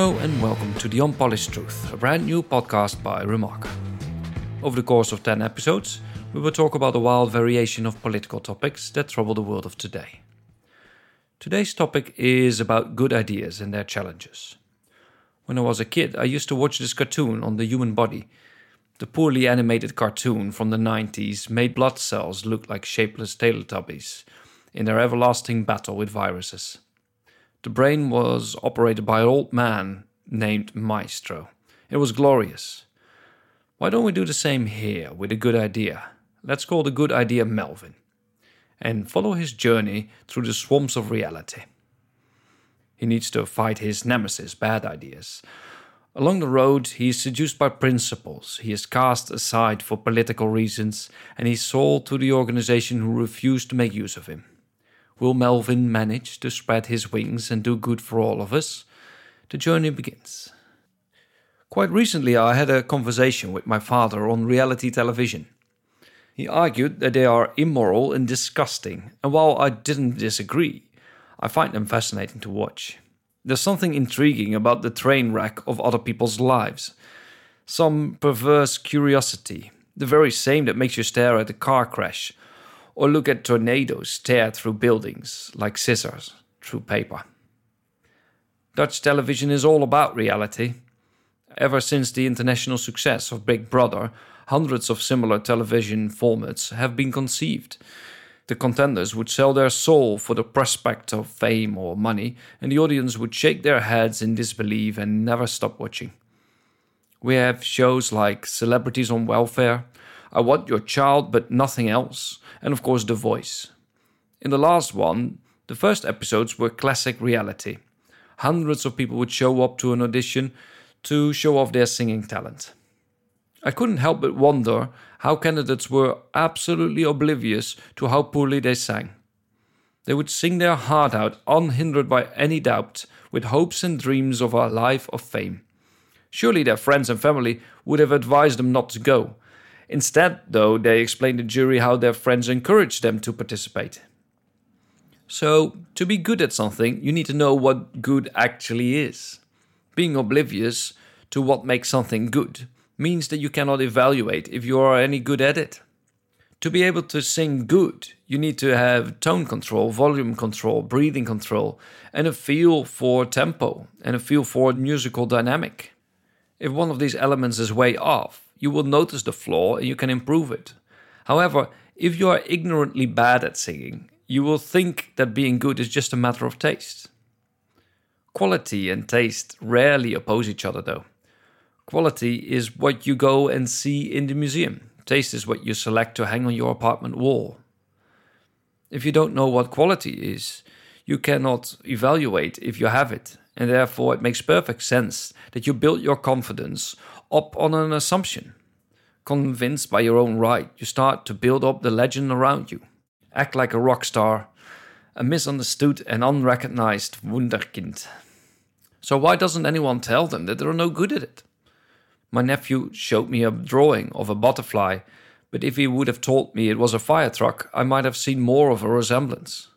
Hello and welcome to The Unpolished Truth, a brand new podcast by Remark. Over the course of 10 episodes, we will talk about a wild variation of political topics that trouble the world of today. Today's topic is about good ideas and their challenges. When I was a kid, I used to watch this cartoon on the human body. The poorly animated cartoon from the 90s made blood cells look like shapeless Teletubbies in their everlasting battle with viruses. The brain was operated by an old man named Maestro. It was glorious. Why don't we do the same here with a good idea? Let's call the good idea Melvin and follow his journey through the swamps of reality. He needs to fight his nemesis, bad ideas. Along the road, he is seduced by principles, he is cast aside for political reasons, and he is sold to the organization who refuse to make use of him. Will Melvin manage to spread his wings and do good for all of us? The journey begins. Quite recently, I had a conversation with my father on reality television. He argued that they are immoral and disgusting, and while I didn't disagree, I find them fascinating to watch. There's something intriguing about the train wreck of other people's lives. Some perverse curiosity, the very same that makes you stare at a car crash or look at tornadoes tear through buildings like scissors through paper. Dutch television is all about reality. Ever since the international success of Big Brother, hundreds of similar television formats have been conceived. The contenders would sell their soul for the prospect of fame or money, and the audience would shake their heads in disbelief and never stop watching. We have shows like Celebrities on Welfare, I Want Your Child But Nothing Else, and of course The Voice. In the last one, the first episodes were classic reality. Hundreds of people would show up to an audition to show off their singing talent. I couldn't help but wonder how candidates were absolutely oblivious to how poorly they sang. They would sing their heart out, unhindered by any doubt, with hopes and dreams of a life of fame. Surely their friends and family would have advised them not to go, Instead, though, they explained the jury how their friends encouraged them to participate. So, to be good at something, you need to know what good actually is. Being oblivious to what makes something good means that you cannot evaluate if you are any good at it. To be able to sing good, you need to have tone control, volume control, breathing control, and a feel for tempo and a feel for musical dynamic. If one of these elements is way off, you will notice the flaw and you can improve it. However, if you are ignorantly bad at singing, you will think that being good is just a matter of taste. Quality and taste rarely oppose each other, though. Quality is what you go and see in the museum, taste is what you select to hang on your apartment wall. If you don't know what quality is, you cannot evaluate if you have it, and therefore it makes perfect sense that you build your confidence up on an assumption. Convinced by your own right, you start to build up the legend around you. Act like a rock star, a misunderstood and unrecognized wunderkind. So, why doesn't anyone tell them that they're no good at it? My nephew showed me a drawing of a butterfly, but if he would have told me it was a fire truck, I might have seen more of a resemblance.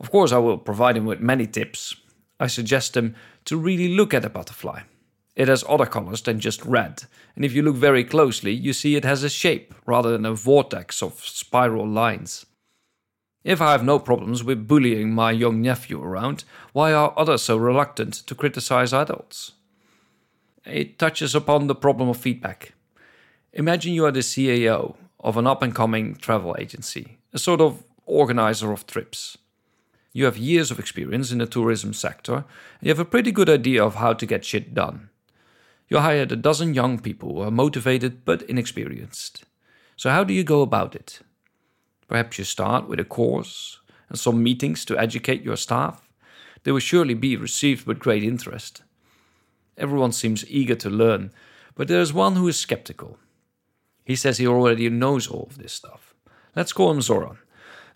Of course, I will provide him with many tips. I suggest him to really look at a butterfly. It has other colors than just red, and if you look very closely, you see it has a shape rather than a vortex of spiral lines. If I have no problems with bullying my young nephew around, why are others so reluctant to criticize adults? It touches upon the problem of feedback. Imagine you are the CEO of an up and coming travel agency, a sort of organizer of trips. You have years of experience in the tourism sector, and you have a pretty good idea of how to get shit done. You hired a dozen young people who are motivated but inexperienced. So, how do you go about it? Perhaps you start with a course and some meetings to educate your staff. They will surely be received with great interest. Everyone seems eager to learn, but there is one who is skeptical. He says he already knows all of this stuff. Let's call him Zoran.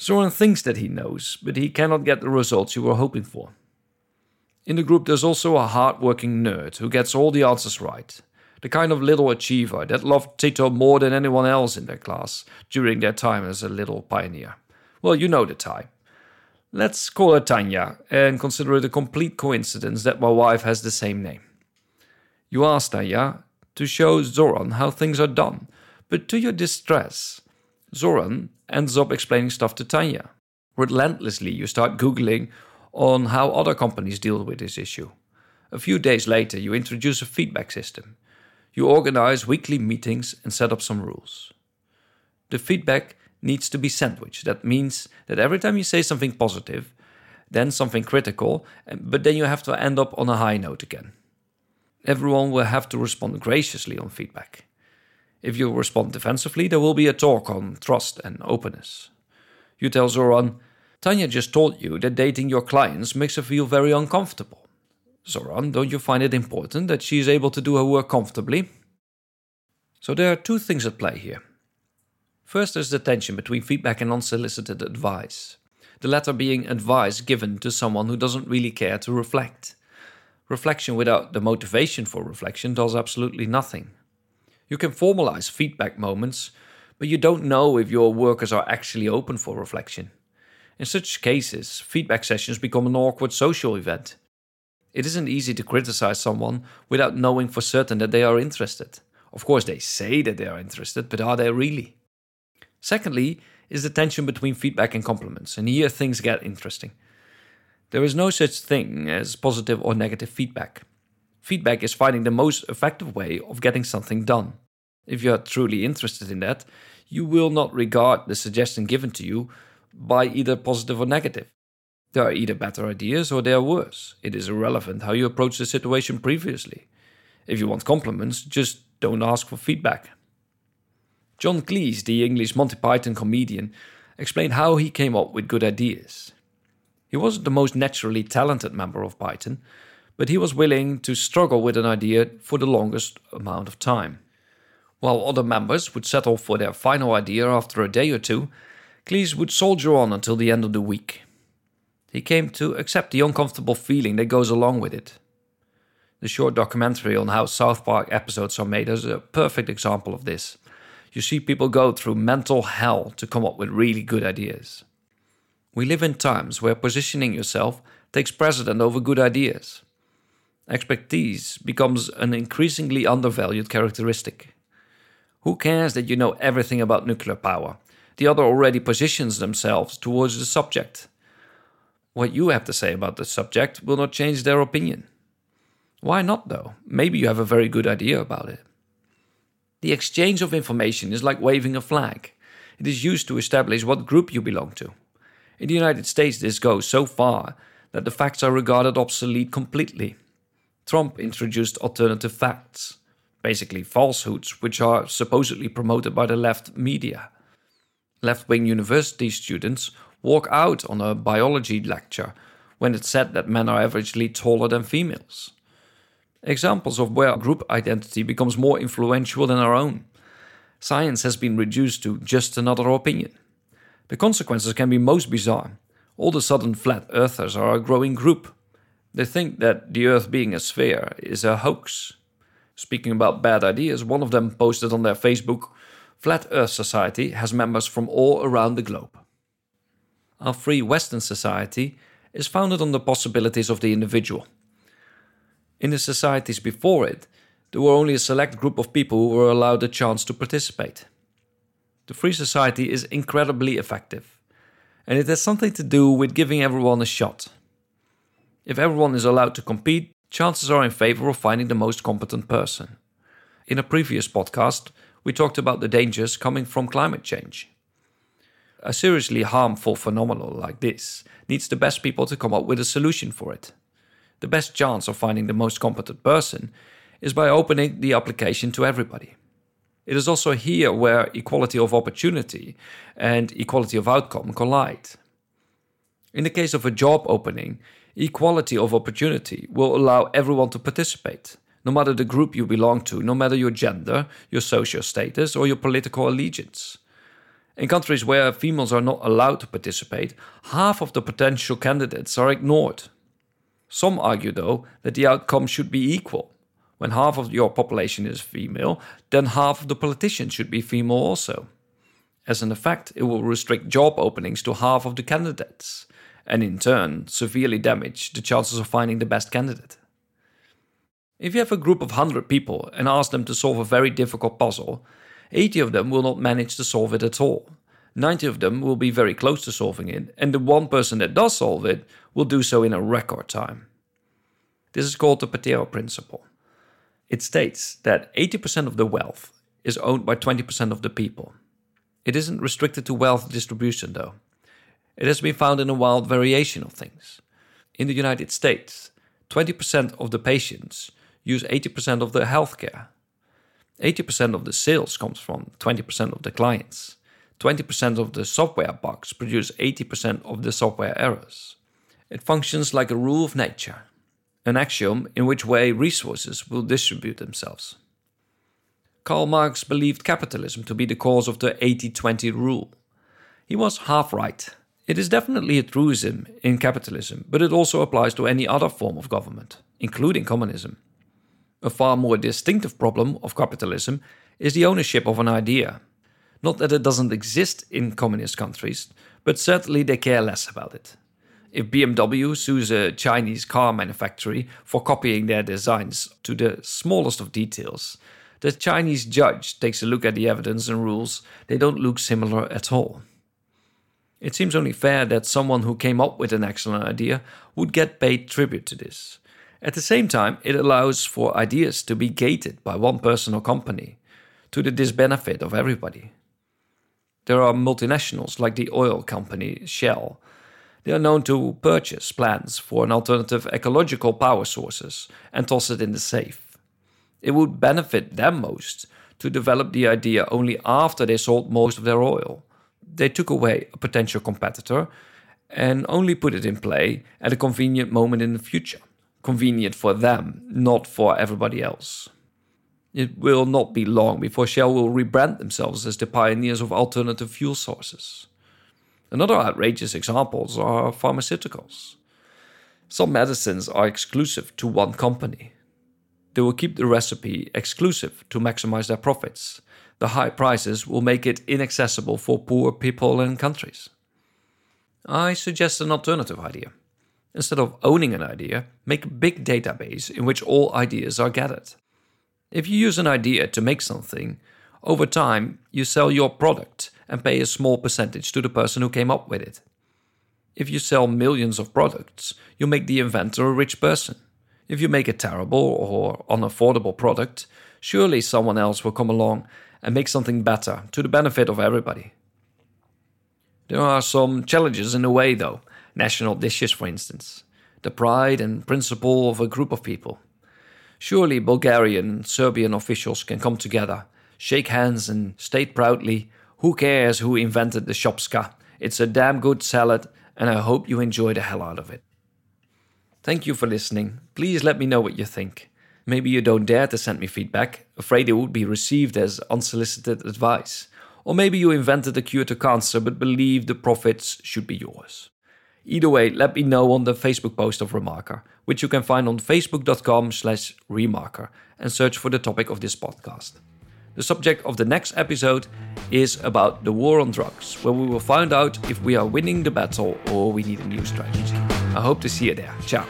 Zoran thinks that he knows, but he cannot get the results you were hoping for. In the group, there's also a hard-working nerd who gets all the answers right. The kind of little achiever that loved Tito more than anyone else in their class during their time as a little pioneer. Well, you know the type. Let's call her Tanya and consider it a complete coincidence that my wife has the same name. You ask Tanya to show Zoran how things are done, but to your distress, Zoran ends up explaining stuff to Tanya. Relentlessly, you start Googling on how other companies deal with this issue. A few days later, you introduce a feedback system. You organize weekly meetings and set up some rules. The feedback needs to be sandwiched. That means that every time you say something positive, then something critical, eh, but then you have to end up on a high note again. Everyone will have to respond graciously on feedback. If you respond defensively, there will be a talk on trust and openness. You tell Zoran, Tanya just told you that dating your clients makes her feel very uncomfortable. Zoran, don't you find it important that she is able to do her work comfortably? So there are two things at play here. First, there's the tension between feedback and unsolicited advice, the latter being advice given to someone who doesn't really care to reflect. Reflection without the motivation for reflection does absolutely nothing. You can formalize feedback moments, but you don't know if your workers are actually open for reflection. In such cases, feedback sessions become an awkward social event. It isn't easy to criticize someone without knowing for certain that they are interested. Of course, they say that they are interested, but are they really? Secondly, is the tension between feedback and compliments, and here things get interesting. There is no such thing as positive or negative feedback. Feedback is finding the most effective way of getting something done. If you are truly interested in that, you will not regard the suggestion given to you by either positive or negative. There are either better ideas or they are worse. It is irrelevant how you approach the situation previously. If you want compliments, just don't ask for feedback. John Cleese, the English Monty Python comedian, explained how he came up with good ideas. He wasn't the most naturally talented member of Python, but he was willing to struggle with an idea for the longest amount of time. While other members would settle for their final idea after a day or two, Cleese would soldier on until the end of the week. He came to accept the uncomfortable feeling that goes along with it. The short documentary on how South Park episodes are made is a perfect example of this you see people go through mental hell to come up with really good ideas. We live in times where positioning yourself takes precedent over good ideas. Expertise becomes an increasingly undervalued characteristic. Who cares that you know everything about nuclear power? The other already positions themselves towards the subject. What you have to say about the subject will not change their opinion. Why not, though? Maybe you have a very good idea about it. The exchange of information is like waving a flag. It is used to establish what group you belong to. In the United States, this goes so far that the facts are regarded obsolete completely. Trump introduced alternative facts, basically falsehoods, which are supposedly promoted by the left media. Left wing university students walk out on a biology lecture when it's said that men are averagely taller than females. Examples of where group identity becomes more influential than our own. Science has been reduced to just another opinion. The consequences can be most bizarre. All a sudden, flat earthers are a growing group. They think that the earth being a sphere is a hoax. Speaking about bad ideas, one of them posted on their Facebook Flat Earth Society has members from all around the globe. Our free Western society is founded on the possibilities of the individual in the societies before it, there were only a select group of people who were allowed a chance to participate. The free society is incredibly effective, and it has something to do with giving everyone a shot. If everyone is allowed to compete, chances are in favor of finding the most competent person. In a previous podcast, we talked about the dangers coming from climate change. A seriously harmful phenomenon like this needs the best people to come up with a solution for it the best chance of finding the most competent person is by opening the application to everybody. It is also here where equality of opportunity and equality of outcome collide. In the case of a job opening, equality of opportunity will allow everyone to participate, no matter the group you belong to, no matter your gender, your social status, or your political allegiance. In countries where females are not allowed to participate, half of the potential candidates are ignored some argue, though, that the outcome should be equal. When half of your population is female, then half of the politicians should be female also. As an effect, it will restrict job openings to half of the candidates, and in turn, severely damage the chances of finding the best candidate. If you have a group of 100 people and ask them to solve a very difficult puzzle, 80 of them will not manage to solve it at all. 90 of them will be very close to solving it, and the one person that does solve it will do so in a record time. This is called the Pareto principle. It states that 80% of the wealth is owned by 20% of the people. It isn't restricted to wealth distribution, though. It has been found in a wild variation of things. In the United States, 20% of the patients use 80% of the healthcare. 80% of the sales comes from 20% of the clients. 20% of the software bugs produce 80% of the software errors. It functions like a rule of nature, an axiom in which way resources will distribute themselves. Karl Marx believed capitalism to be the cause of the 80 20 rule. He was half right. It is definitely a truism in capitalism, but it also applies to any other form of government, including communism. A far more distinctive problem of capitalism is the ownership of an idea. Not that it doesn't exist in communist countries, but certainly they care less about it. If BMW sues a Chinese car manufacturer for copying their designs to the smallest of details, the Chinese judge takes a look at the evidence and rules, they don't look similar at all. It seems only fair that someone who came up with an excellent idea would get paid tribute to this. At the same time, it allows for ideas to be gated by one person or company, to the disbenefit of everybody. There are multinationals like the oil company Shell. They are known to purchase plans for an alternative ecological power sources and toss it in the safe. It would benefit them most to develop the idea only after they sold most of their oil. They took away a potential competitor and only put it in play at a convenient moment in the future. Convenient for them, not for everybody else. It will not be long before Shell will rebrand themselves as the pioneers of alternative fuel sources. Another outrageous examples are pharmaceuticals. Some medicines are exclusive to one company, they will keep the recipe exclusive to maximize their profits. The high prices will make it inaccessible for poor people and countries. I suggest an alternative idea. Instead of owning an idea, make a big database in which all ideas are gathered. If you use an idea to make something, over time you sell your product and pay a small percentage to the person who came up with it. If you sell millions of products, you make the inventor a rich person. If you make a terrible or unaffordable product, surely someone else will come along and make something better to the benefit of everybody. There are some challenges in the way, though. National dishes, for instance. The pride and principle of a group of people. Surely Bulgarian and Serbian officials can come together, shake hands, and state proudly who cares who invented the shopska? It's a damn good salad, and I hope you enjoy the hell out of it. Thank you for listening. Please let me know what you think. Maybe you don't dare to send me feedback, afraid it would be received as unsolicited advice. Or maybe you invented a cure to cancer but believe the profits should be yours. Either way, let me know on the Facebook post of Remarker, which you can find on facebook.com slash remarker and search for the topic of this podcast. The subject of the next episode is about the war on drugs, where we will find out if we are winning the battle or we need a new strategy. I hope to see you there. Ciao.